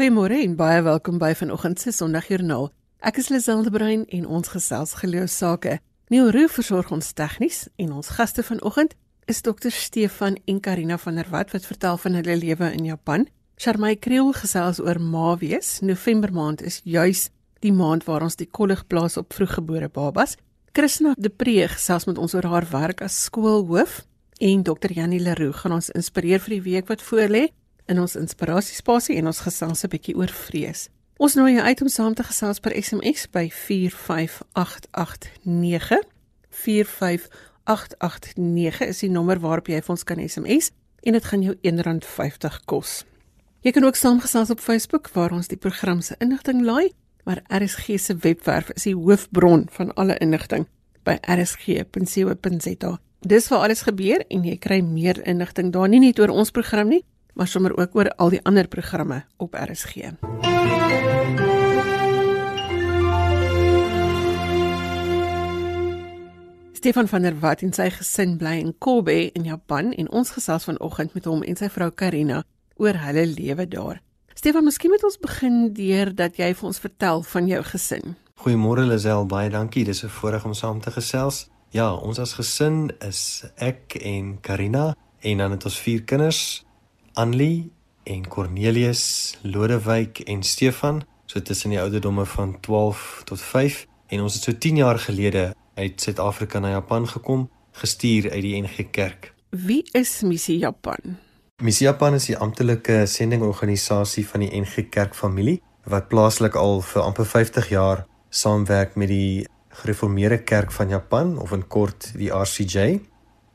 Goeiemôre en baie welkom by vanoggend se Sondagjoernaal. Ek is Liselde Brein en ons gesels geloofsake. Neil Roo versorg ons tegnies en ons gaste vanoggend is dokter Stefan en Karina van der Walt wat vertel van hulle lewe in Japan. Sharmay Kriel gesels oor Mawees. November maand is juis die maand waar ons die kollig plaas op vroeggebore babas. Christina De Preeg gesels met ons oor haar werk as skoolhoof en dokter Janie Leroux gaan ons inspireer vir die week wat voorlê in ons inspirasiespasie en ons gesels 'n bietjie oor vrees. Ons nooi jou uit om saam te gesels per SMS by 45889. 45889 is die nommer waarop jy vir ons kan SMS en dit gaan jou R1.50 kos. Jy kan ook saamgesels op Facebook waar ons die program se inligting laai, maar RSG se webwerf is die hoofbron van alle inligting by rsg.co.za. Dis waar alles gebeur en jy kry meer inligting daar nie net oor ons program nie, maar sommer ook oor al die ander programme op RSG. Stefan van der Walt en sy gesin bly in Kobe in Japan en ons gesels vanoggend met hom en sy vrou Karina oor hulle lewe daar. Stefan, miskien moet ons begin deur dat jy vir ons vertel van jou gesin. Goeiemôre Lisel, baie dankie. Dis 'n voorreg om saam te gesels. Ja, ons as gesin is ek en Karina en dan het ons vier kinders. Anlie en Cornelius, Lodewyk en Stefan, so tussen die ouderdomme van 12 tot 5 en ons het so 10 jaar gelede uit Suid-Afrika na Japan gekom, gestuur uit die NG Kerk. Wie is Missie Japan? Missie Japan is die amptelike sendingorganisasie van die NG Kerk familie wat plaaslik al vir amper 50 jaar saamwerk met die Gereformeerde Kerk van Japan of in kort die RCJ.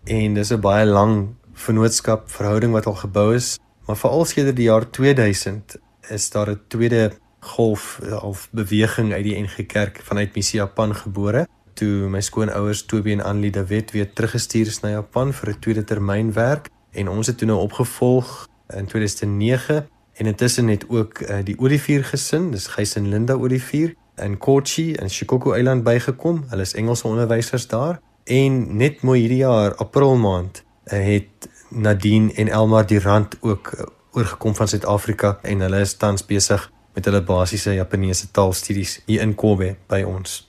En dis 'n baie lang vennootskap verhouding wat al gebou is, maar veral sedert die jaar 2000 is daar 'n tweede golf of beweging uit die NG Kerk vanuit Missie Japan gebore. Toe my skoonouers Toby en Annelie de Wet weer teruggestuur is na Japan vir 'n tweede termyn werk en ons het toe nou opgevolg in 2009 en intussen het ook uh, die Olivier gesin, dis Gys en Linda Olivier in Kochi in Shikoku Eiland bygekom. Hulle is Engelse onderwysers daar en net mooi hierdie jaar April maand Eh, het Nadine en Elmar die rand ook eh, oorgekom van Suid-Afrika en hulle is tans besig met hulle basiese Japaneese taalstudies hier in Kobe by ons.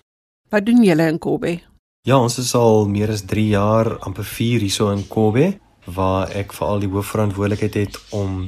Wat doen julle in Kobe? Ja, ons is al meer as 3 jaar amper 4 hierso in Kobe waar ek veral die hoofverantwoordelikheid het om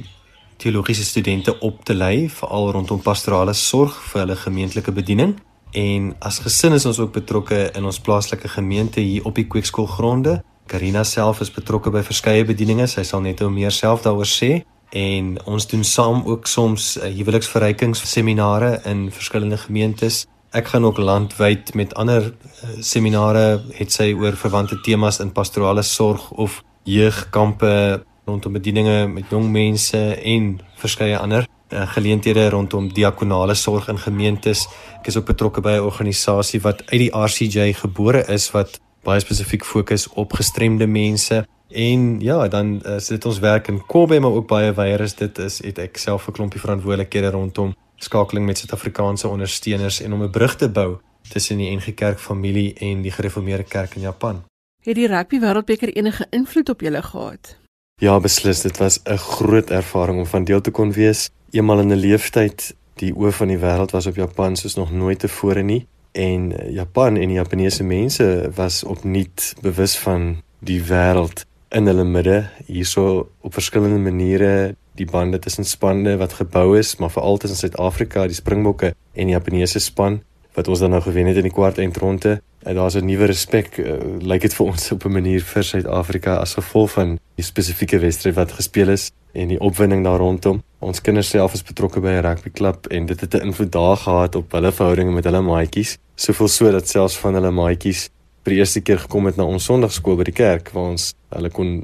teologiese studente op te lei veral rondom pastorale sorg vir hulle gemeentelike bediening en as gesin is ons ook betrokke in ons plaaslike gemeente hier op die kweekskoolgronde Karina self is betrokke by verskeie bedieninge. Sy sal net ou meer self daaroor sê en ons doen saam ook soms uh, huweliksverrykingsseminare in verskillende gemeentes. Ek gaan ook landwyd met ander uh, seminare het sy oor verwante temas in pastorale sorg of jeugkampe rondom bedieninge met jong mense en verskeie ander uh, geleenthede rondom diakonale sorg in gemeentes. Ek is ook betrokke by 'n organisasie wat uit die RCJ gebore is wat baie spesifiek fokus op gestremde mense en ja, dan uh, sit ons werk in Kobe maar ook baie weier is dit is het ek self 'n klompie verantwoordelikhede rondom skakeling met Suid-Afrikaanse ondersteuners en om 'n brug te bou tussen die NG Kerk familie en die Gereformeerde Kerk in Japan. Het die rugby wêreldbeker enige invloed op julle gehad? Ja, beslis, dit was 'n groot ervaring om van deel te kon wees. Eenmal in 'n leeftyd, die oë van die wêreld was op Japan soos nog nooit tevore nie en eh, Japan en die Japaneese mense was opnuut bewus van die wêreld in hulle midde hierso op verskillende maniere die bande tussen spanne wat gebou is maar veral tussen Suid-Afrika die Springbokke en die Japaneese span wat ons dan nou gewen het in die kwart eindronde en daar's 'n nuwe respek uh, lyk dit vir ons op 'n manier vir Suid-Afrika as gevolg van die spesifieke wedstryd wat gespeel is en die opwinding daar rondom. Ons kinders self is betrokke by 'n rugbyklub en dit het 'n invloed daar gehad op hulle verhoudinge met hulle maatjies. Soveel so dat selfs van hulle maatjies vir die eerste keer gekom het na ons Sondagskool by die kerk waar ons hulle kon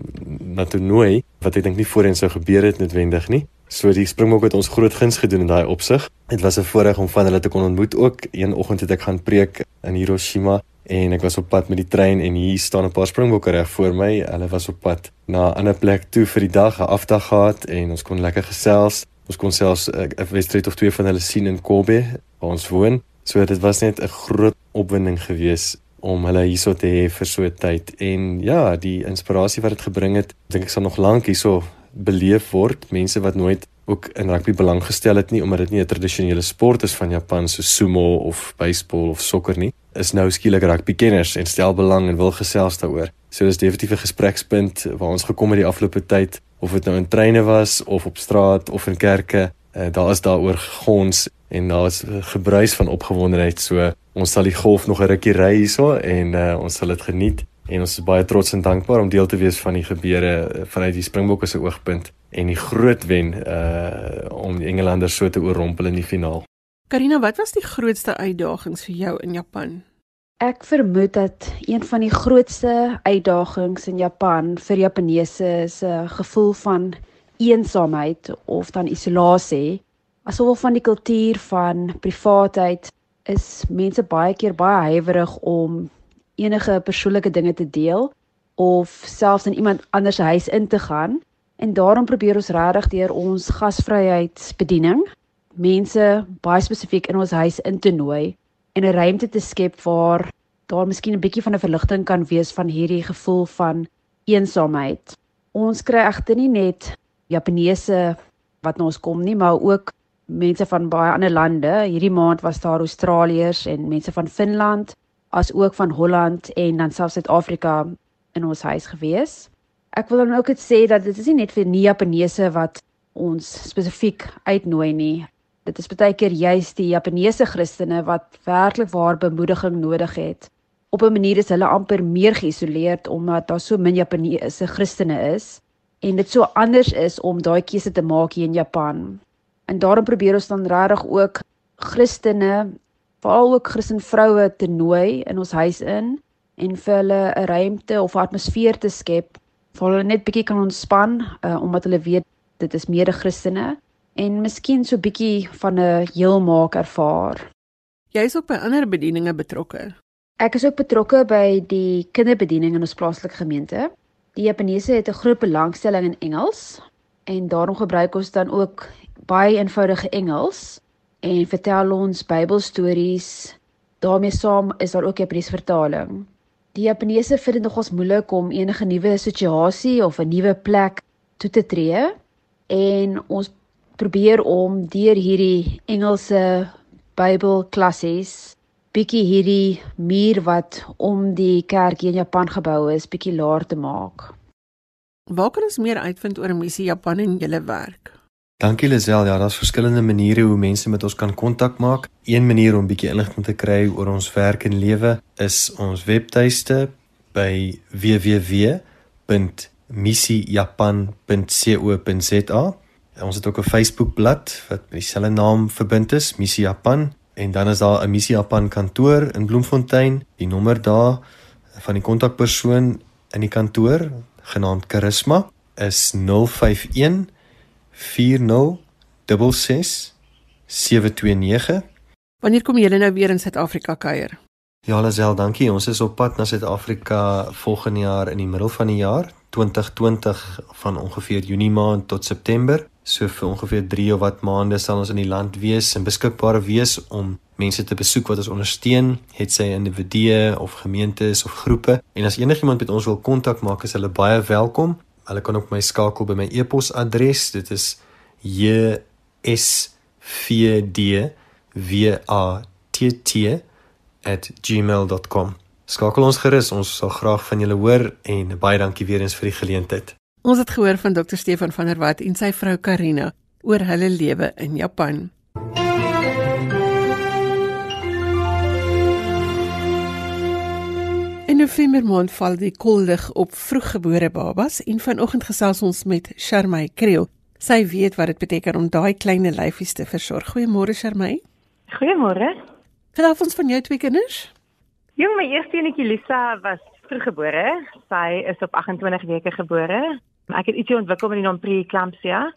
na toe nooi wat ek dink nie voorheen sou gebeur het noodwendig nie. So die Springbok het ons groot guns gedoen in daai opsig. Dit was 'n voorreg om van hulle te kon ontmoet ook. Een oggend het ek gaan preek in Hiroshima en ek was op pad met die trein en hier staan 'n paar Springbokke reg voor my. Hulle was op pad na 'n ander plek toe vir die dag, 'n afdag gehad en ons kon lekker gesels. Ons kon selfs eh, 'n wedstryd of twee van hulle sien in Kobe waar ons woon. So dit was net 'n groot opwinding geweest om hulle hierso te hê vir so 'n tyd. En ja, die inspirasie wat dit gebring het, dink ek sal nog lank hierso beleef word. Mense wat nooit ook in rugby belang gestel het nie omdat dit nie 'n tradisionele sport is van Japan so sumo of baseball of sokker nie is nou skielik rugby kenners en stel belang en wil gesels daaroor. So dis definitief 'n gesprekspunt waar ons gekom het die afgelope tyd of dit nou in treine was of op straat of in kerke. Uh, daar is daaroor gons en daar is gebruis van opgewondenheid. So ons sal die golf nog 'n rukkie ry hierso en uh, ons sal dit geniet en ons is baie trots en dankbaar om deel te wees van die gebeure eh, vanuit die Springbokke se oogpunt en die groot wen uh om die Engelanders so te oorrompel in die finaal. Karina, wat was die grootste uitdagings vir jou in Japan? Ek vermoed dat een van die grootste uitdagings in Japan vir Japaneese is 'n gevoel van eensaamheid of dan isolasie. Asof van die kultuur van privaatheid is mense baie keer baie huiwerig om enige persoonlike dinge te deel of selfs in iemand anders se huis in te gaan. En daarom probeer ons regtig deur ons gasvryheidsbediening mense baie spesifiek in ons huis in te nooi en 'n ruimte te skep waar daar miskien 'n bietjie van 'n verligting kan wees van hierdie gevoel van eensaamheid. Ons kry egter nie net Japaneese wat na ons kom nie, maar ook mense van baie ander lande. Hierdie maand was daar Australiërs en mense van Finland, as ook van Holland en dan selfs Suid-Afrika in ons huis gewees. Ek wil dan ook net sê dat dit is nie net vir nie-Japaneese wat ons spesifiek uitnooi nie. Dit is baie keer juist die Japaneese Christene wat werklik waar bemoediging nodig het. Op 'n manier is hulle amper meer geïsoleerd omdat daar so min Japaneese Christene is en dit so anders is om daai keuse te maak hier in Japan. En daarom probeer ons dan regtig ook Christene veral ook Christen vroue te nooi in ons huis in en vir hulle 'n ruimte of atmosfeer te skep waar hulle net bietjie kan ontspan uh, omdat hulle weet dit is mede Christene en miskien so bietjie van 'n heelmaak ervaar. Jy is ook by ander bedieninge betrokke. Ek is ook betrokke by die kinderbediening in ons plaaslike gemeente. Die Japaneese het 'n groot belangstelling in Engels en daarom gebruik ons dan ook baie eenvoudige Engels en vertel ons Bybelstories. daarmee saam is daar ook Japaneese vertaling. Die Japaneese vind dit nogals moeilik om enige nuwe situasie of 'n nuwe plek toe te tree en ons probeer om deur hierdie Engelse Bybelklassies bietjie hierdie muur wat om die kerk in Japan gebou is bietjie laer te maak. Waar kan ons meer uitvind oor Missie Japan en julle werk? Dankie Lisel. Ja, daar's verskillende maniere hoe mense met ons kan kontak maak. Een manier om bietjie inligting te kry oor ons werk en lewe is ons webtuiste by www.missiejapan.co.za. Ons het ook 'n Facebook-blad wat met dieselfde naam verbind is, Missie Japan, en dan is daar 'n Missie Japan kantoor in Bloemfontein. Die nommer daar van die kontakpersoon in die kantoor, genaamd Charisma, is 051 Wanneer kom julle nou weer in Suid-Afrika kuier? Ja, Lazel, dankie. Ons is op pad na Suid-Afrika volgende jaar in die middel van die jaar, 2020 van ongeveer Junie maand tot September. So vir ongeveer 3 of wat maande sal ons in die land wees en beskikbaar wees om mense te besoek wat ons ondersteun, het sy individue of gemeentes of groepe. En as enigiemand met ons wil kontak maak, is hulle baie welkom. Hulle kan ook my skakel by my e-posadres. Dit is jsvdwatt@gmail.com. Skakel ons gerus, ons sal graag van julle hoor en baie dankie weer eens vir die geleentheid. Ons het gehoor van Dr Stefan van der Walt en sy vrou Karina oor hulle lewe in Japan. In November maand val die kollig op vroeggebore babas en vanoggend gesels ons met Sharmay Kriel. Sy weet wat dit beteken om daai klein lyfies te versorg. Goeiemôre Sharmay. Goeiemôre. Vertel ons van jou twee kinders. Jong, my eerste enetjie Lisa was vroeggebore. Sy is op 28 weke gebore. Ek het ietsie ontwikkel met die naam preeclampsia.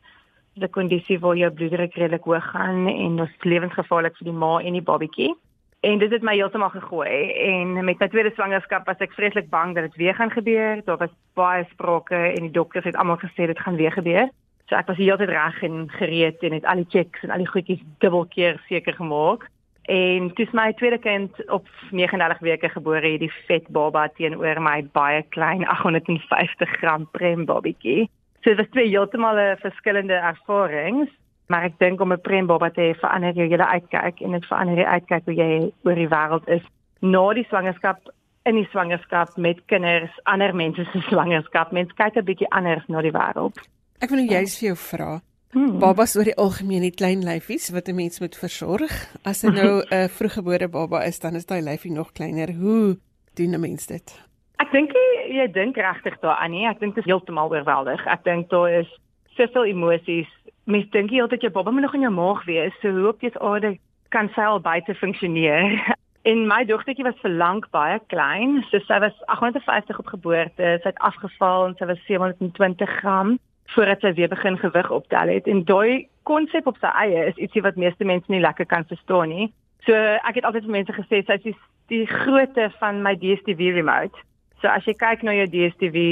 'n Kondisie waar jou bloeddruk redelik hoog gaan en dit is lewensgevaarlik vir die ma en die babatjie. En dit het my heeltemal gegooi en met my tweede swangerskap was ek vreeslik bang dat dit weer gaan gebeur. Daar was baie sprake en die dokters het almal gesê dit gaan weer gebeur. So ek was heeltyd reg en gereed en het al die checks en al die goedjies dubbelkeer seker gemaak. En toe my tweede kind op 39 weke gebore het, die vet baba teenoor my baie klein 850 gram prem babatjie. So dit was twee heeltemal verskillende ervarings Maar ek dink om 'n prembaba te hê verander jou hele uitkyk en dit verander die uitkyk hoe jy oor die wêreld is na die swangerskap in die swangerskap met kinders, ander mense se swangerskap. Mense kyk 'n bietjie anders na die wêreld. Ek wil nou juist vir jou vra. Hmm. Babas oor die algemeen het klein lyfies wat 'n mens moet versorg. As hy nou 'n vroeggebore baba is, dan is daai lyfie nog kleiner. Hoe doen 'n mens dit? Ek dink jy, jy dink regtig daaraan nie. Ek dink dit is heeltemal oorweldig. Ek dink daar is soveel emosies. Mens dink jy altyd jou baba moet nog in jou maag wees. So hoe op jy se aarde kan sy al buite funksioneer? En my dogtertjie was vir lank baie klein. So sy was 850 op geboorte. Sy het afgeval en sy was 720 gram voordat sy weer begin gewig optel het en daai konsep op sy eie is ietsie wat meeste mense nie lekker kan verstaan nie. So ek het altyd vir mense gesê sy is die, die grootte van my DStv remote. So as jy kyk na jou DStv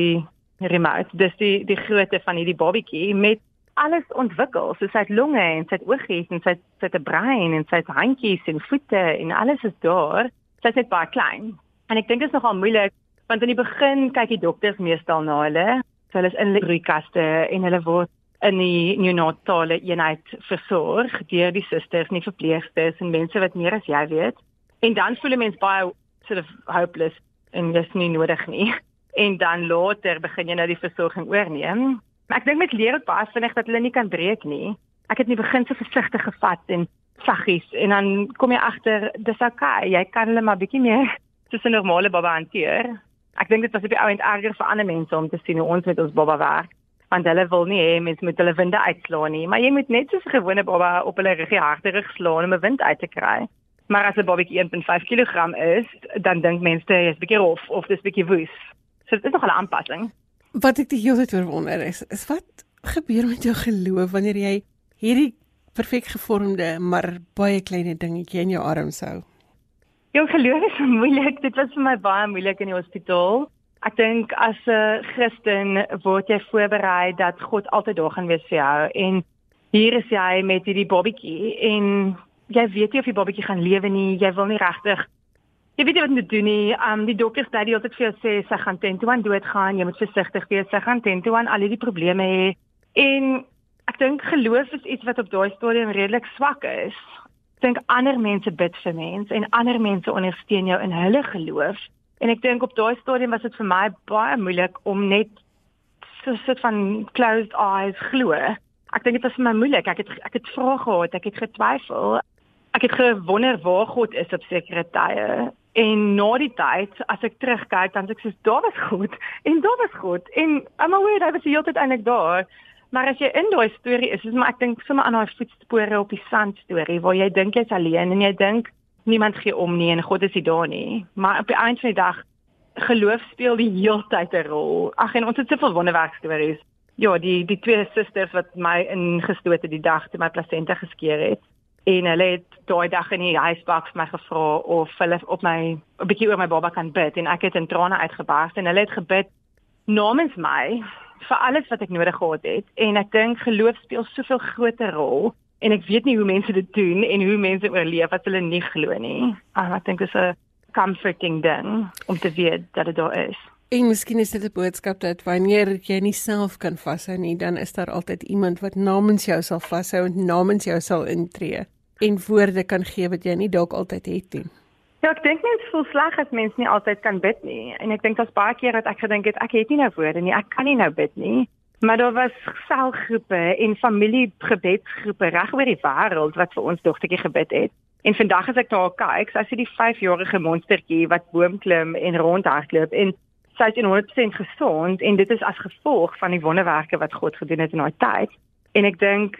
remote, dis die die grootte van hierdie babatjie met alles ontwikkel. So sy het longe en sy het oogies en sy het, sy het 'n brein en sy het handjies en voete en alles is daar. Sy is net baie klein. En ek dink dit is nogal moeilik want in die begin kyk die dokters meestal na hulle So hulle is in broeikaste en hulle word in die neonatale eenheid versorg deur die susters en die verpleegsters en mense wat meer as jy weet. En dan voel 'n mens baie sort of hopeless en dis nie nodig nie. En dan later begin jy nou die versorging oorneem. Maar ek dink met leer ook baie vinnig dat hulle nie kan breek nie. Ek het in die begin so versigtig gevat en saggies en dan kom jy agter dis okay, jy kan hulle maar bietjie meer soos 'n normale baba hanteer ek dink dit was op die ou end erger vir ander mense om te sien hoe ons met ons baba werk want hulle wil nie hê mense moet hulle winde uitslaan nie. Maar jy moet net soos 'n gewone baba op hulle ruggie harder slaan om 'n wind uit te kry. Maar as 'n babatjie 1.5 kg is dan dink mense jy is bietjie rof of dis bietjie woes. So dit is nog 'n aanpassing. Wat ek die hele tyd wonder is is wat gebeur met jou geloof wanneer jy hierdie perfek gevormde maar baie klein dingetjie in jou arms hou Jou geloof is moeilik. Dit was vir my baie moeilik in die hospitaal. Ek dink as 'n Christen word jy voorberei dat God altyd daar gaan wees vir jou en hier is jy met hierdie babatjie en jy weet nie of die babatjie gaan lewe nie. Jy wil nie regtig Jy weet nie wat om te doen nie. Um die dokters sê die altyd vir jou sê sy gaan teen toe aan doodgaan. Jy moet versigtig wees. Sy gaan teen toe aan al hierdie probleme hê. En ek dink geloof is iets wat op daai stadium redelik swak is dink ander mense bid vir mense en ander mense ondersteun jou in hulle geloof. En ek dink op daai stadium was dit vir my baie moeilik om net so sit van closed eyes glo. Ek dink dit was vir my moeilik. Ek het ek het vrae gehad, ek het getwyfel. Ek het gewonder waar God is op sekere tye. En na die tyd, as ek terugkyk, dan sê ek soos daar was God en daar was God en I'm aware hy was heeltyd eintlik daar. Maar as jy in daai storie is, is maar ek dink sommer aan daai voetspore op die sand storie waar jy dink jy's alleen en jy dink niemand gee om nie en God is nie daar nie. Maar op die einde van die dag geloof speel die heeltyd 'n rol. Ag en ons het soveel wonderwerk stories. Ja, die die twee susters wat my ingestoot het die dag toe my plasenta geskeur het en hulle het daai dag in die huisbak vir my gevra of hulle op my 'n bietjie oor my baba kan bid en ek het in trane uitgebars en hulle het gebid namens my vir alles wat ek nodig gehad het en ek dink geloof speel soveel groter rol en ek weet nie hoe mense dit doen en hoe mense oorleef as hulle nie glo nie. Ah, ek dink dit is 'n comforting ding om te weet dat dit daar is. En miskien is dit 'n boodskap dat wanneer jy nie self kan vashou nie, dan is daar altyd iemand wat namens jou sal vashou en namens jou sal intree en woorde kan gee wat jy nie dalk altyd het nie. Ja, ek dink mens voel sleg as mens nie altyd kan bid nie. En ek dink daar's baie keer dat ek gedink het ek het nie nou woorde nie, ek kan nie nou bid nie. Maar daar was selgroepe en familiegebedsgroepe reg oor die wêreld wat vir ons dogtertjie gebid het. En vandag as ek daar kyk, sy sien die 5-jarige monstertjie wat boom klim en rondhardloop en sy is 100% gesond en dit is as gevolg van die wonderwerke wat God gedoen het in haar tyd. En ek dink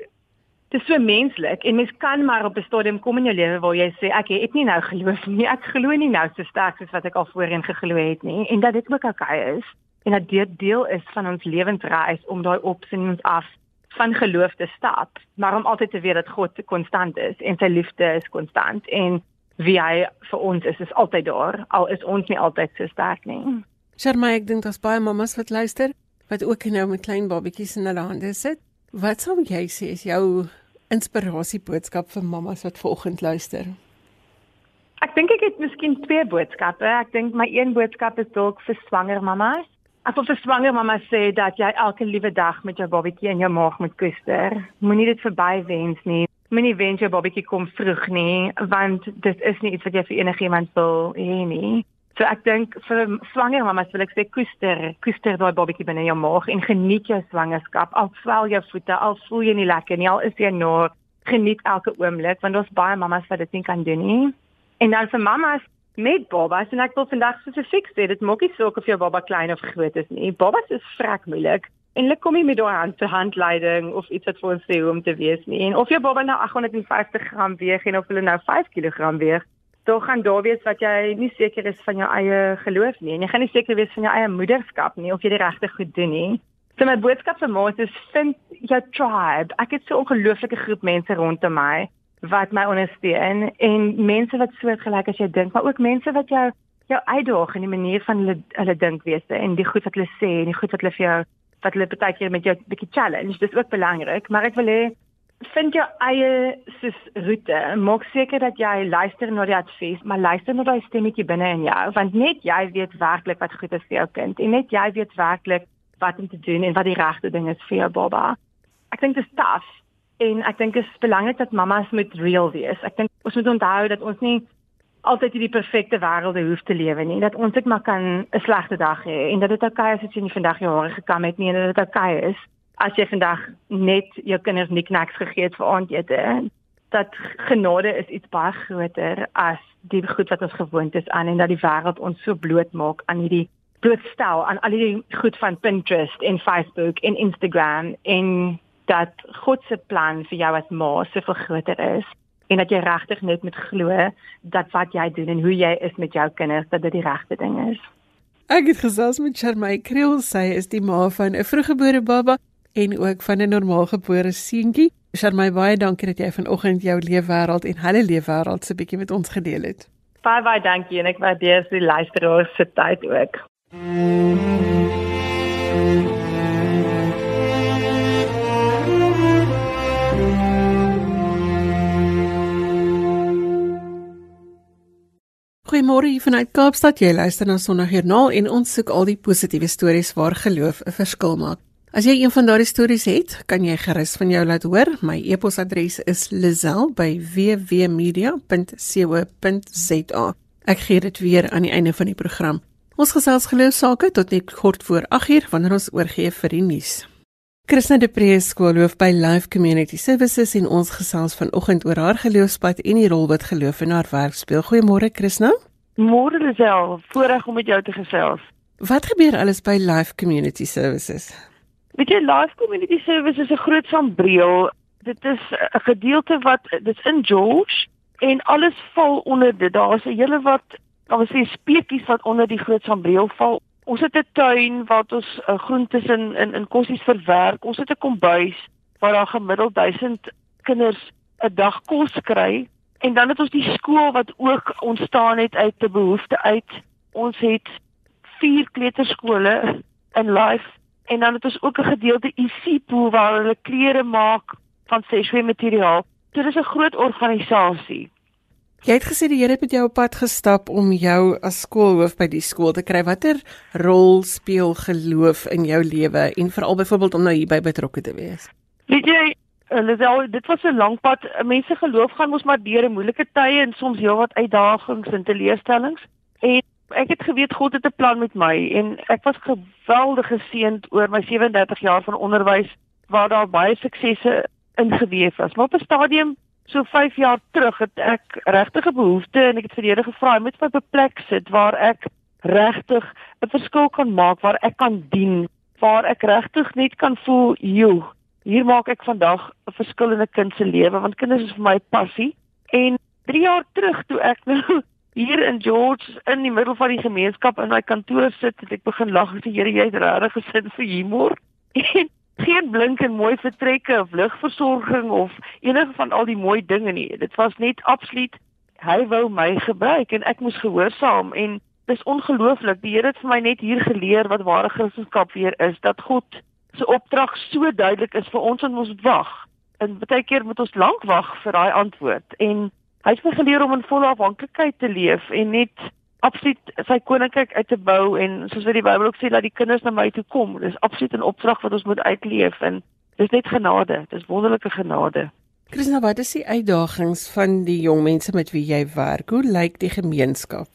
Dit is so menslik en mens kan maar op 'n stadium kom in jou lewe waar jy sê ek het nie nou geloof nie. Ek glo nie nou so sterk soos wat ek al voorheen geglo het nie en dat dit ook oukei okay is en dat dit deel is van ons lewensreis om daai opsienings af van geloof te stap, maar om altyd te weet dat God konstant is en sy liefde is konstant en wie hy vir ons is is altyd daar al is ons nie altyd so sterk nie. Sharma, ek dink daar's baie mammas wat luister wat ook nou met klein babatjies in hulle hande sit. Wat sou jy sê is jou inspirasie boodskap vir mammas wat vanoggend luister? Ek dink ek het miskien twee boodskappe. Ek dink my een boodskap is dalk vir swanger mammas. Ek wil vir swanger mamma sê dat jy elke liewe dag met jou babatjie in jou maag moet koester. Moenie dit verby wens nie. Moenie wens jou babatjie kom vroeg nie, want dit is nie iets wat jy vir enigiemand wil hê nie. So ek dink vir swanger mamas wil ek sê koester, koester daai babatjie binne jou maag en geniet jou swangerskap. Al swel jou voete, al voel jy nie lekker nie, al is jy nog geniet elke oomblik want daar's baie mamas wat dit nie kan doen nie. En dan vir mamas met babas en ek wil vandag spesifiek sê dit maak nie saak of jou baba klein of groot is nie. Babas is vrek moeilik. En hulle kom nie met daai hand te handleiding of iets wat vir ons sê hoe om te wees nie. En of jou baba nou 850 gram weeg en of hulle nou 5 kg weeg, dan gaan daar wees wat jy nie seker is van jou eie geloof nie. En jy gaan nie seker wees van jou eie moederskap nie of jy die regte goed doen nie. So my boodskap vir maats is vind jou tribe. Ek het so 'n ongelooflike groep mense rondom my wat my ondersteun en mense wat soortgelyk as jy dink, maar ook mense wat jou jou uitdaag in die manier van hulle hulle dinkwese en die goed wat hulle sê en die goed wat hulle vir jou wat hulle baie keer met jou bietjie challenge. Dis ook belangrik, maar ek wil hê vind jou eie soos roete. Maak seker dat jy luister na die advies, maar luister na daai stemmetjie binne in jou, want net jy weet werklik wat goed is vir jou kind en net jy weet werklik wat om te doen en wat die regte ding is vir jou baba. Ek dink dit is taaf en ek dink dit is belangrik dat mamas moet real wees. Ek dink ons moet onthou dat ons nie altyd hierdie perfekte wêrelde hoef te lewe nie. Dat ons net maar kan 'n slegte dag hê en dat dit oukei okay is as jy nie vandag jou hare gekam het nie en dat dit oukei okay is as jy vandag net jou kinders niknaks gegee het vir aandete. Dat genade is iets baie groter as die goed wat ons gewoond is aan en dat die wêreld ons so bloot maak aan hierdie blootstel aan al die goed van Pinterest en Facebook en Instagram en dat God se plan vir jou as ma soveel groter is en dat jy regtig net moet glo dat wat jy doen en hoe jy is met jou kinders dat dit die regte ding is. Ek het gesels met Charmaine Kriel, sy is die ma van 'n vroeggebore baba en ook van 'n normaalgebore seentjie. Charmaine, baie dankie dat jy vanoggend jou leefwêreld en hulle leefwêreld so 'n bietjie met ons gedeel het. Baie baie dankie en ek waardeer die luisteraars se tyd ook. Goeiemôre hier vanuit Kaapstad. Jy luister na Sondagjoernaal en ons soek al die positiewe stories waar geloof 'n verskil maak. As jy een van daardie stories het, kan jy gerus van jou laat hoor. My e-posadres is lizel@wwmedia.co.za. Ek gee dit weer aan die einde van die program. Ons gesels geloofsake tot net kort voor 8uur wanneer ons oorgee vir die nuus. Christina de Pre skoolhoof by Life Community Services en ons gesels vanoggend oor haar geloofspad en die rol wat geloof in haar werk speel. Goeiemôre Christina. Môre Lisel, voorreg om met jou te gesels. Wat gebeur alles by Life Community Services? Weet jy Life Community Services is 'n groot sambreel. Dit is 'n gedeelte wat dit in George en alles val onder dit. Daar's 'n hele wat daar was hier speetjies wat onder die groot sambreel val. Ons het 'n tuin waar ons uh, groentes in in in kossies verwerk. Ons het 'n kombuis waar daar gemiddeld 1000 kinders 'n dag kos kry en dan het ons die skool wat ook ontstaan het uit 'n behoefte uit. Ons het vier kleuterskole in life en dan het ons ook 'n gedeelte IC pool waar hulle klere maak van seswe materiaal. Dit is 'n groot organisasie. Jy het gesê die Here het met jou op pad gestap om jou as skoolhoof by die skool te kry. Watter rol speel geloof in jou lewe en veral byvoorbeeld om nou hierby betrokke te wees? Weet jy, Lisel, dit was 'n lang pad. Mense geloof gaan mos maar deur moeilike tye en soms heelwat uitdagings en teleurstellings. En ek het geweet God het 'n plan met my en ek was geweldig geseënd oor my 37 jaar van onderwys waar daar baie suksesse ingeweef was. Maar op 'n stadium So 5 jaar terug het ek regtig 'n behoefte en ek het vir die Here gevra om met my beplek sit waar ek regtig 'n verskil kan maak, waar ek kan dien, waar ek regtig net kan voel, "Joe, hier maak ek vandag 'n verskil in 'n kind se lewe want kinders is vir my passie." En 3 jaar terug toe ek nou hier in George in die middel van die gemeenskap in my kantoor sit, het ek begin lag en sê, "Here, jy het regtig gesin vir humor." En geen blink en mooi vertrekke of lugversorging of enige van al die mooi dinge nie. Dit was net absoluut hy wou my gebruik en ek moes gehoorsaam en dis ongelooflik. Die Here het vir my net hier geleer wat ware Christendom weer is dat God se opdrag so duidelik is vir ons en ons wag. En baie keer moet ons lank wag vir daai antwoord en hy het my geleer om in volle afhanklikheid te leef en net absoluut sy koninkryk uit te bou en soos wat die Bybel ook sê dat die kinders na my toe kom. Dis absoluut 'n opdrag wat ons moet uitleef en dis net genade. Dis wonderlike genade. Christina, wat is die uitdagings van die jong mense met wie jy werk? Hoe lyk die gemeenskap?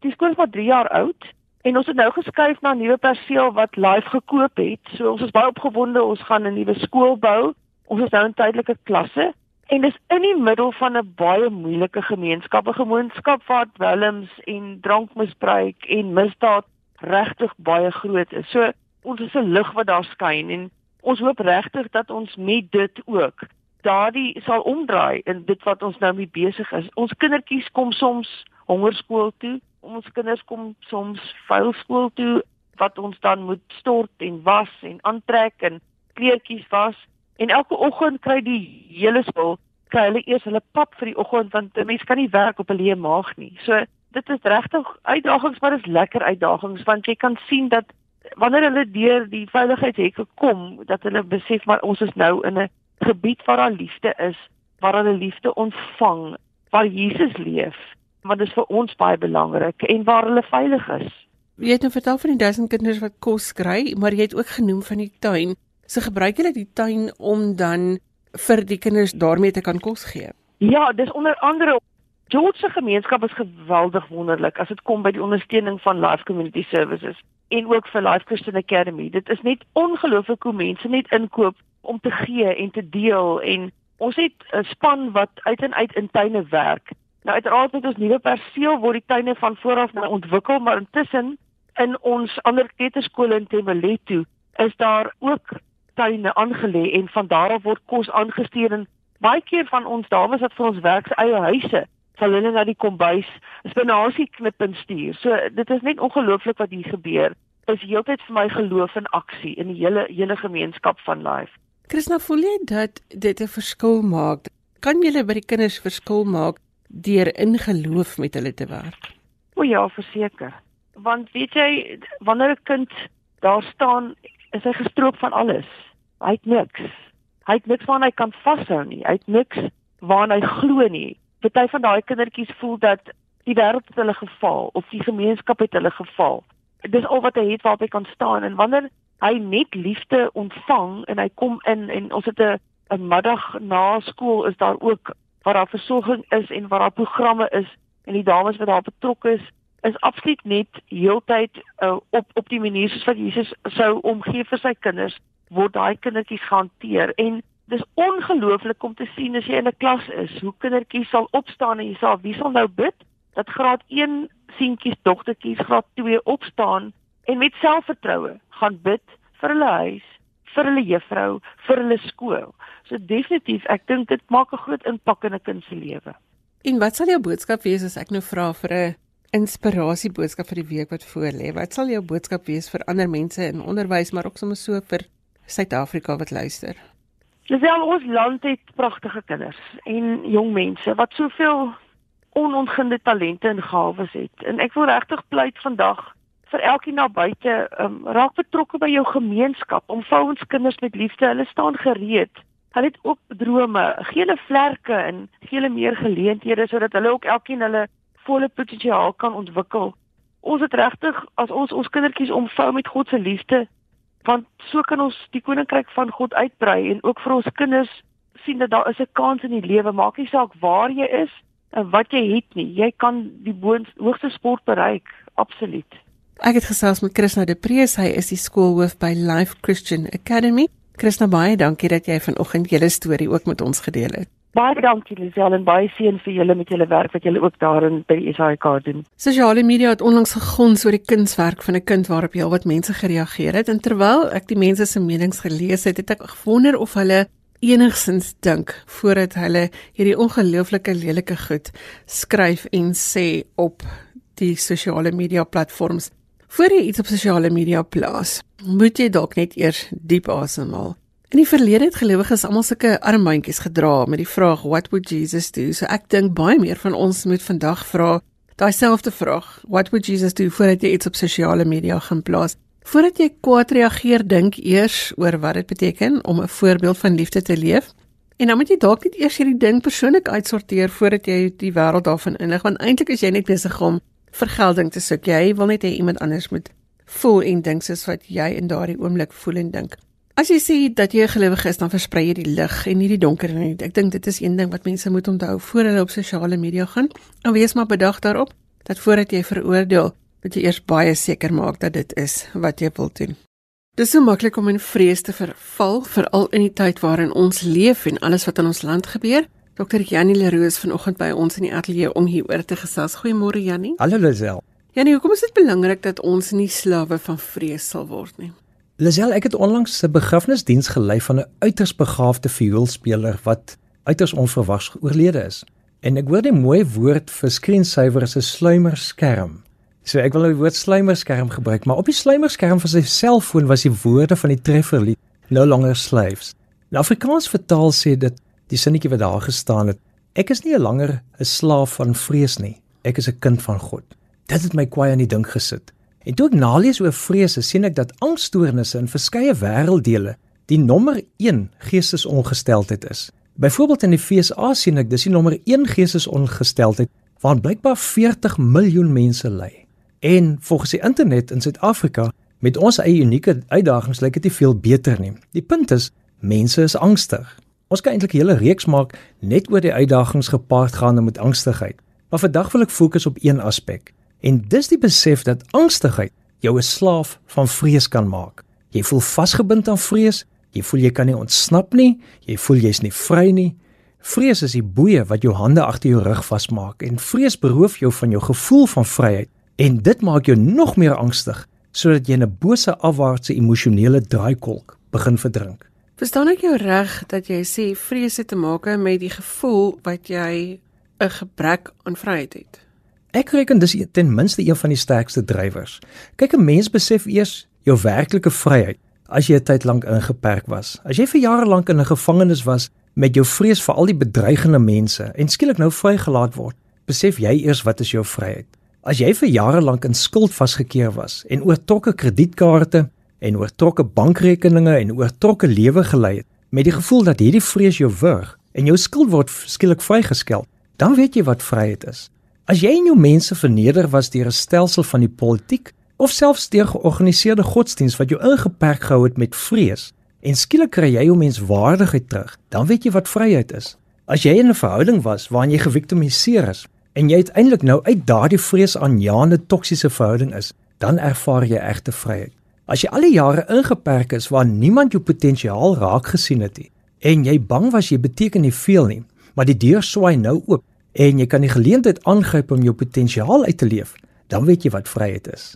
Die skool is maar 3 jaar oud en ons het nou geskuif na 'n nuwe perseel wat live gekoop het. So ons is baie opgewonde. Ons gaan 'n nuwe skool bou. Ons is nou in tydelike klasse en dis in die middel van 'n baie moeilike gemeenskap, 'n gemeenskap wat dwelms en drankmisbruik en misdaad regtig baie groot is. So ons is 'n lig wat daar skyn en ons hoop regtig dat ons met dit ook daardie sal omdraai in dit wat ons nou mee besig is. Ons kindertjies kom soms hongerskool toe. Ons kinders kom soms vuil skool toe wat ons dan moet stort en was en aantrek en kleertjies was. En elke oggend kry die hele skool kry hulle eers hulle pap vir die oggend want 'n mens kan nie werk op 'n leë maag nie. So dit is regtig uitdagings, maar dit is lekker uitdagings want jy kan sien dat wanneer hulle deur die veiligheidshekke kom, dat hulle besef maar ons is nou in 'n gebied waar daar liefde is, waar hulle liefde ontvang, waar Jesus leef. Want dit is vir ons baie belangrik en waar hulle veilig is. Jy het nou vertel van die duisend kinders wat kos kry, maar jy het ook genoem van die tuin. So gebruik julle die tuin om dan vir die kinders daarmee te kan kos gee. Ja, dis onder andere George se gemeenskap is geweldig wonderlik as dit kom by die ondersteuning van Life Community Services en ook vir Life Christian Academy. Dit is net ongelooflik hoe mense net inkoop om te gee en te deel en ons het 'n span wat uit en uit in tuine werk. Nou uiteraard met ons nuwe perseel word die tuine van vooraf nou ontwikkel, maar intussen in ons ander kleuterskole in Tembeletu is daar ook tuine aangelê en van daar af word kos aangestuur en baie keer van ons dames wat vir ons werk se eie huise sal hulle na die kombuis spinasie knip en stuur. So dit is net ongelooflik wat hier gebeur. Is heeltyd vir my geloof in aksie in die hele hele gemeenskap van life. Christina, voel jy dat dit 'n verskil maak? Kan jy by die kinders verskil maak deur in geloof met hulle te werk? O ja, verseker. Want weet jy, wanneer 'n kind daar staan, is hy gestroop van alles. Hy het niks. Hy het niks waarna hy kan vashou nie. Hy het niks waarna hy glo nie. Party van daai kindertjies voel dat die wêreld het hulle geval of die gemeenskap het hulle geval. Dis al wat hy het waarop hy kan staan en wanneer hy net liefde ontvang en hy kom in en ons het 'n 'n middag na skool is daar ook waar daar versorging is en waar daar programme is en die dames wat daar betrokke is is absoluut net heeltyd uh, op op die manier soos wat Jesus sou omgee vir sy kinders word daai kindertjies gehanteer. En dis ongelooflik om te sien as jy in 'n klas is hoe kindertjies sal opstaan en jy sê wie sal nou bid dat graad 1 seentjies dogtertjies graad 2 opstaan en met selfvertroue gaan bid vir hulle huis vir hulle juffrou vir hulle skool? So definitief ek dink dit maak 'n groot impak in 'n kind se lewe. En wat sal jou boodskap wees as ek nou vra vir 'n inspirasie boodskap vir die week wat voorlê wat sal jou boodskap wees vir ander mense in onderwys maar ook sommer so vir Suid-Afrika wat luister? Lisel, ons land het pragtige kinders en jong mense wat soveel onontginde talente en gawes het. En ek wil regtig pleit vandag vir elkeen na buite, um, raak betrokke by jou gemeenskap. Omvou ons kinders met liefde. Hulle staan gereed. Hulle het ook drome. Gee hulle vlerke en gee hulle meer geleenthede sodat hulle ook elkeen hulle volle potensiaal kan ontwikkel. Ons het regtig as ons ons kindertjies omvou met God se liefde, want so kan ons die koninkryk van God uitbrei en ook vir ons kinders sien dat daar is 'n kans in die lewe. Maak nie saak waar jy is en wat jy het nie. Jy kan die hoogste sport bereik. Absoluut. Ek het gesels met Christina de Prees hy is die skoolhoof by Life Christian Academy. Christina baie dankie dat jy vanoggend julle storie ook met ons gedeel het Baie dankie Lisel en baie seën vir julle met julle werk wat julle ook daarin by die SAIK doen. Sosiale media het onlangs gegons oor die kunswerk van 'n kind waarop heelwat mense gereageer het en terwyl ek die mense se menings gelees het, het ek gewonder of hulle enigsins dink voordat hulle hierdie ongelooflike lelike goed skryf en sê op die sosiale media platforms. Voordat jy iets op sosiale media plaas, moet jy dalk net eers diep asemhaal. In die verlede het gelowiges almal sulke armbandjies gedra met die vraag what would Jesus do? So ek dink baie meer van ons moet vandag vra daai selfde vraag, what would Jesus do voordat jy iets op sosiale media gaan plaas? Voordat jy kwaad reageer, dink eers oor wat dit beteken om 'n voorbeeld van liefde te leef. En dan moet jy dalk net eers hierdie ding persoonlik uitsorteer voordat jy die wêreld daarvan inlig, want eintlik is jy net besig om vergelding te soek. Jy wil net hê iemand anders moet voel en dink soos wat jy in daardie oomblik voel en dink. As jy sê dat jy 'n gelowige is, dan versprei jy die lig en nie die donker nie. Ek dink dit is een ding wat mense moet onthou voor hulle op sosiale media gaan. En wees maar bedag daarop dat voordat jy veroordeel, moet jy eers baie seker maak dat dit is wat jy wil doen. Dis so maklik om in vrees te verval, veral in die tyd waarin ons leef en alles wat in ons land gebeur. Dr. Janie Leroux vanoggend by ons in die ateljee om hieroor te gesels. Goeiemôre Janie. Hallo Lisel. Janie, hoekom is dit belangrik dat ons nie slawe van vrees sal word nie? Lisel, ek het onlangs 'n begrafnisdiens gelei van 'n uiters begaafde vioolspeler wat uiters onverwags oorlede is. En ek hoor die mooi woord vir screensaver is 'n sluimerskerm. So ek wil nou die woord sluimerskerm gebruik, maar op die sluimerskerm van sy selfoon was die woorde van die trefferlied No Longer Slaves. In Afrikaans vertaal sê dit die sinnetjie wat daar gestaan het. Ek is nie langer 'n slaaf van vrees nie. Ek is 'n kind van God. Dit het my kwaai aan die dink gesit. En toe ek nalees oor vrese, sien ek dat angststoornisse in verskeie wêrelddele die nommer 1 geestesongesteldheid is. Byvoorbeeld in die FSA sien ek dis die nommer 1 geestesongesteldheid waar blykbaar 40 miljoen mense ly. En volgens die internet in Suid-Afrika met ons eie unieke uitdagings lyk dit nie veel beter nie. Die punt is, mense is angstig. Ons kan eintlik 'n hele reeks maak net oor die uitdagings gepaard gaande met angstigheid. Maar vandag wil ek fokus op een aspek. En dis die besef dat angstigheid jou 'n slaaf van vrees kan maak. Jy voel vasgebind aan vrees, jy voel jy kan nie ontsnap nie, jy voel jy's nie vry nie. Vrees is die boeie wat jou hande agter jou rug vasmaak en vrees beroof jou van jou gevoel van vryheid en dit maak jou nog meer angstig sodat jy 'n bose afwaartse emosionele draaikolk begin verdrink. Verstaan ek jou reg dat jy sê vrees het te maak met die gevoel wat jy 'n gebrek aan vryheid het? Ek reken dis ten minste een van die sterkste drywers. Kyk, 'n mens besef eers jou werklike vryheid as jy 'n tyd lank ingeperk was. As jy vir jare lank in 'n gevangenis was met jou vrees vir al die bedreigende mense en skielik nou vrygelaat word, besef jy eers wat is jou vryheid. As jy vir jare lank in skuld vasgekeer was en oortrokke kredietkaarte en oortrokke bankrekeninge en oortrokke lewe gelei het met die gevoel dat hierdie vrees jou wurg en jou skuld word skielik vrygeskel, dan weet jy wat vryheid is. As jy en jou mense verneder was deur 'n stelsel van die politiek of selfs deur georganiseerde godsdiens wat jou ingeperk gehou het met vrees en skielik kry jy jou menswaardigheid terug, dan weet jy wat vryheid is. As jy in 'n verhouding was waarin jy geviktimiseer is en jy uiteindelik nou uit daardie vrees aanjaende toksiese verhouding is, dan ervaar jy egte vryheid. As jy al die jare ingeperk is waar niemand jou potensiaal raak gesien het nie en jy bang was jy beteken nie veel nie, maar die deur swaai nou oop en jy kan die geleentheid aangryp om jou potensiaal uit te leef, dan weet jy wat vryheid is.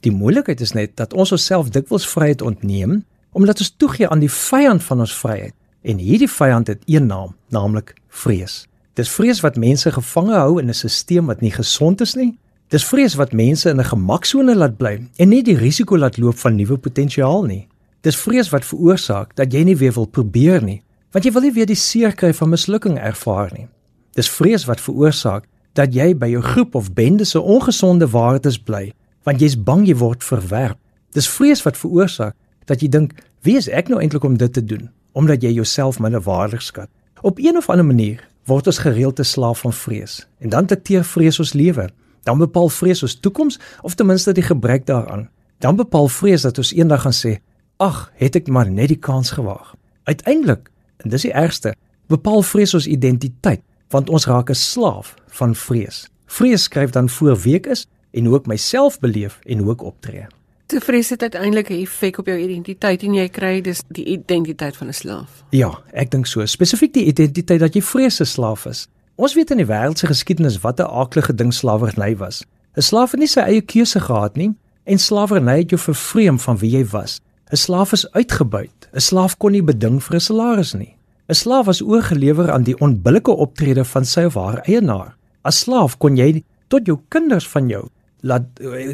Die moeilikheid is net dat ons osself dikwels vryheid ontneem omdat ons toegee aan die vyand van ons vryheid en hierdie vyand het een naam, naamlik vrees. Dis vrees wat mense gevange hou in 'n stelsel wat nie gesond is nie Dis vrees wat mense in 'n gemaksone laat bly en nie die risiko laat loop van nuwe potensiaal nie. Dis vrees wat veroorsaak dat jy nie weer wil probeer nie, want jy wil nie weer die seer kry van mislukking ervaar nie. Dis vrees wat veroorsaak dat jy by jou groep of bende se ongesonde waardes bly, want jy's bang jy word verwerp. Dis vrees wat veroorsaak dat jy dink, "Wie is ek nou eintlik om dit te doen?" omdat jy jouself minderwaardig skat. Op een of ander manier word ons gereeld 'n slaaf van vrees en dan dikteer vrees ons lewe dan bepaal vrees ons toekoms of ten minste die gebrek daaraan. Dan bepaal vrees dat ons eendag gaan sê, "Ag, het ek maar net die kans gewaag." Uiteindelik, en dis die ergste, bepaal vrees ons identiteit, want ons raak 'n slaaf van vrees. Vrees skryf dan voor wie ek is en hoe ek myself beleef en hoe ek optree. Te vrees het uiteindelik 'n effek op jou identiteit en jy kry dus die identiteit van 'n slaaf. Ja, ek dink so. Spesifiek die identiteit dat jy vrees 'n slaaf is. Ons weet in die wêreld se geskiedenis wat 'n aaklige ding slawerny was. 'n Slaaf het nie sy eie keuse gehad nie en slawerny het jou vervreem van wie jy was. 'n Slaaf is uitgebuit. 'n Slaaf kon nie beding vir 'n salaris nie. 'n Slaaf was oorgelewer aan die onbillike optrede van sy of haar eienaar. As slaaf kon jy tot jou kinders van jou laat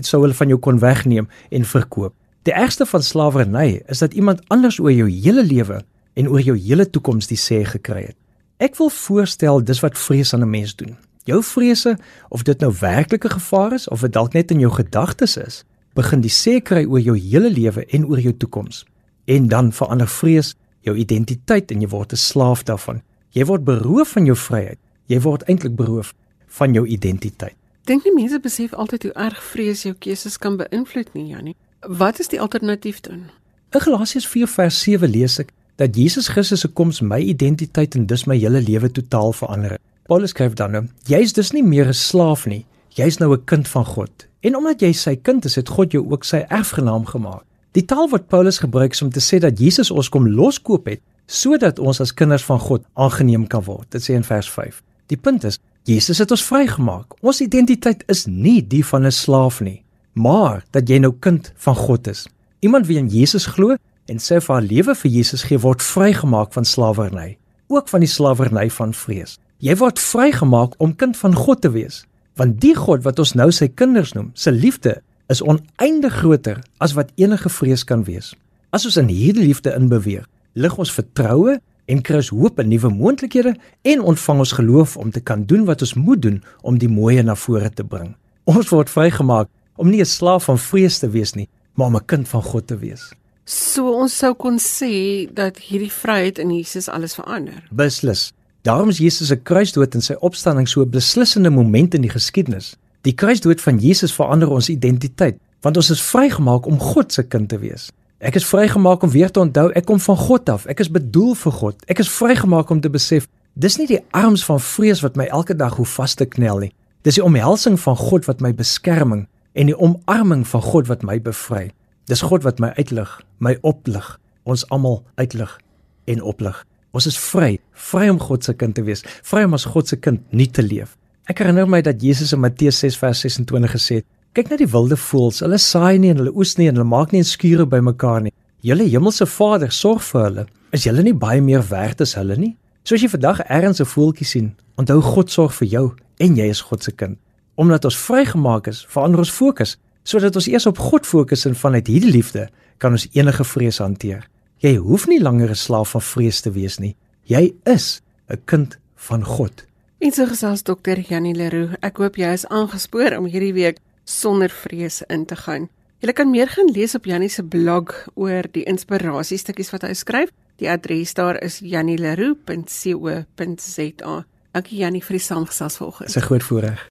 sou hulle van jou kon wegneem en verkoop. Die ergste van slawerny is dat iemand anders oor jou hele lewe en oor jou hele toekoms die sê gekry het. Ek wil voorstel dis wat vrees aan 'n mens doen. Jou vrese of dit nou werklike gevaar is of dit dalk net in jou gedagtes is, begin die sê kry oor jou hele lewe en oor jou toekoms. En dan verander vrees jou identiteit en jy word 'n slaaf daarvan. Jy word beroof van jou vryheid. Jy word eintlik beroof van jou identiteit. Dink nie mense besef altyd hoe erg vrees jou keuses kan beïnvloed nie, Jannie. Wat is die alternatief dan? In Galasiërs 4 vers 7 lees ek dat Jesus Christus se koms my identiteit en dus my hele lewe totaal verander het. Paulus skryf dan nou: Jy's dus nie meer 'n slaaf nie, jy's nou 'n kind van God. En omdat jy sy kind is, het God jou ook sy erfgenaam gemaak. Die taal wat Paulus gebruik om te sê dat Jesus ons kom loskoop het sodat ons as kinders van God aangeneem kan word. Dit sê in vers 5. Die punt is, Jesus het ons vrygemaak. Ons identiteit is nie die van 'n slaaf nie, maar dat jy nou kind van God is. Iemand wie in Jesus glo en sy vir haar lewe vir Jesus gee, word vrygemaak van slawerny, ook van die slawerny van vrees. Jy word vrygemaak om kind van God te wees, want die God wat ons nou sy kinders noem, se liefde is oneindig groter as wat enige vrees kan wees. As ons in hierdie liefde inbeweeg, lig ons vertroue en kry ons hoop en nuwe moontlikhede en ontvang ons geloof om te kan doen wat ons moet doen om die mooie na vore te bring. Ons word vrygemaak om nie 'n slaaf van vrees te wees nie, maar om 'n kind van God te wees. So ons sou kon sê dat hierdie vryheid in Jesus alles verander. Beslis. Daarom is Jesus se kruisdood en sy opstanding so 'n beslissende moment in die geskiedenis. Die kruisdood van Jesus verander ons identiteit, want ons is vrygemaak om God se kind te wees. Ek is vrygemaak om weer te onthou ek kom van God af. Ek is bedoel vir God. Ek is vrygemaak om te besef dis nie die arms van vrees wat my elke dag hoe vas te knel nie. Dis die omhelsing van God wat my beskerming en die omarming van God wat my bevry. Dis God wat my uitlig, my oplig, ons almal uitlig en oplig. Ons is vry, vry om God se kind te wees, vry om as God se kind nie te leef. Ek herinner my dat Jesus in Matteus 6 vers 26 gesê het: "Kyk na die wilde voëls, hulle saai nie en hulle oes nie en hulle maak nie 'n skure bymekaar nie. Julle hemelse Vader sorg vir hulle. Is julle nie baie meer werd as hulle nie?" Soos jy vandag ergens 'n voeltjie sien, onthou God sorg vir jou en jy is God se kind. Omdat ons vrygemaak is, verander ons fokus sodat ons eers op God fokus en vanuit hierdie liefde kan ons enige vrees hanteer. Jy hoef nie langer 'n slaaf van vrees te wees nie. Jy is 'n kind van God. En so gesels dokter Janie Leroux. Ek hoop jy is aangespoor om hierdie week sonder vrees in te gaan. Jy kan meer gaan lees op Janie se blog oor die inspirasiestukkies wat hy skryf. Die adres daar is janieleroux.co.za. Dankie Janie vir die saamgesels vanoggend. Dis 'n groot voorreg.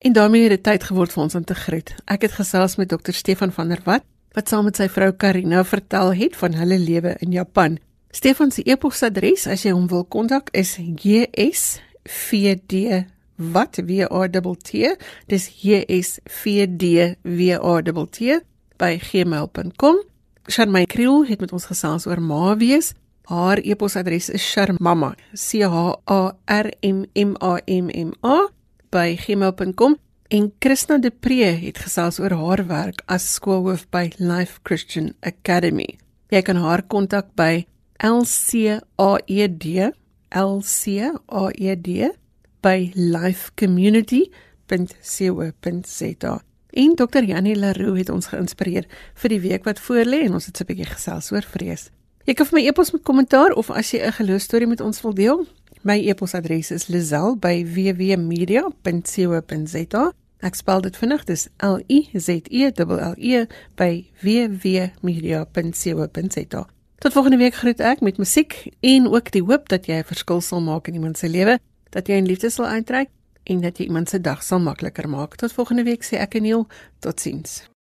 En daarmee het dit tyd geword vir ons om te groet. Ek het gesels met dokter Stefan van der Walt wat saam met sy vrou Karina vertel het van hulle lewe in Japan. Stefan se e-posadres as jy hom wil kontak is js vd wat w a t t dis j s v d w a t t by gmail.com Sharmay Kriel het met ons gesels oor ma wees haar e-posadres is sharmama c h a r m m a m m a by gmail.com en Christina de Pre het gesels oor haar werk as skoolhoof by Life Christian Academy. Jy kan haar kontak by lcaed lcaed by lifecommunity.co.za. En Dr. Janie Leroux het ons geïnspireer vir die week wat voorlê en ons het 'n bietjie gesels oor vrees. Jy kan vir my e-pos met kommentaar of as jy 'n geloostorie met ons wil deel, my e-posadres is lizel@wwmedia.co.za. Ek spel dit vinnig, dis L I Z E L L E by wwmedia.co.za. Tot volgende week groet ek met musiek en ook die hoop dat jy 'n verskil sal maak in iemand se lewe, dat jy in liefde sal uitreik en dat jy iemand se dag sal makliker maak. Tot volgende week sê ek en Neil, totsiens.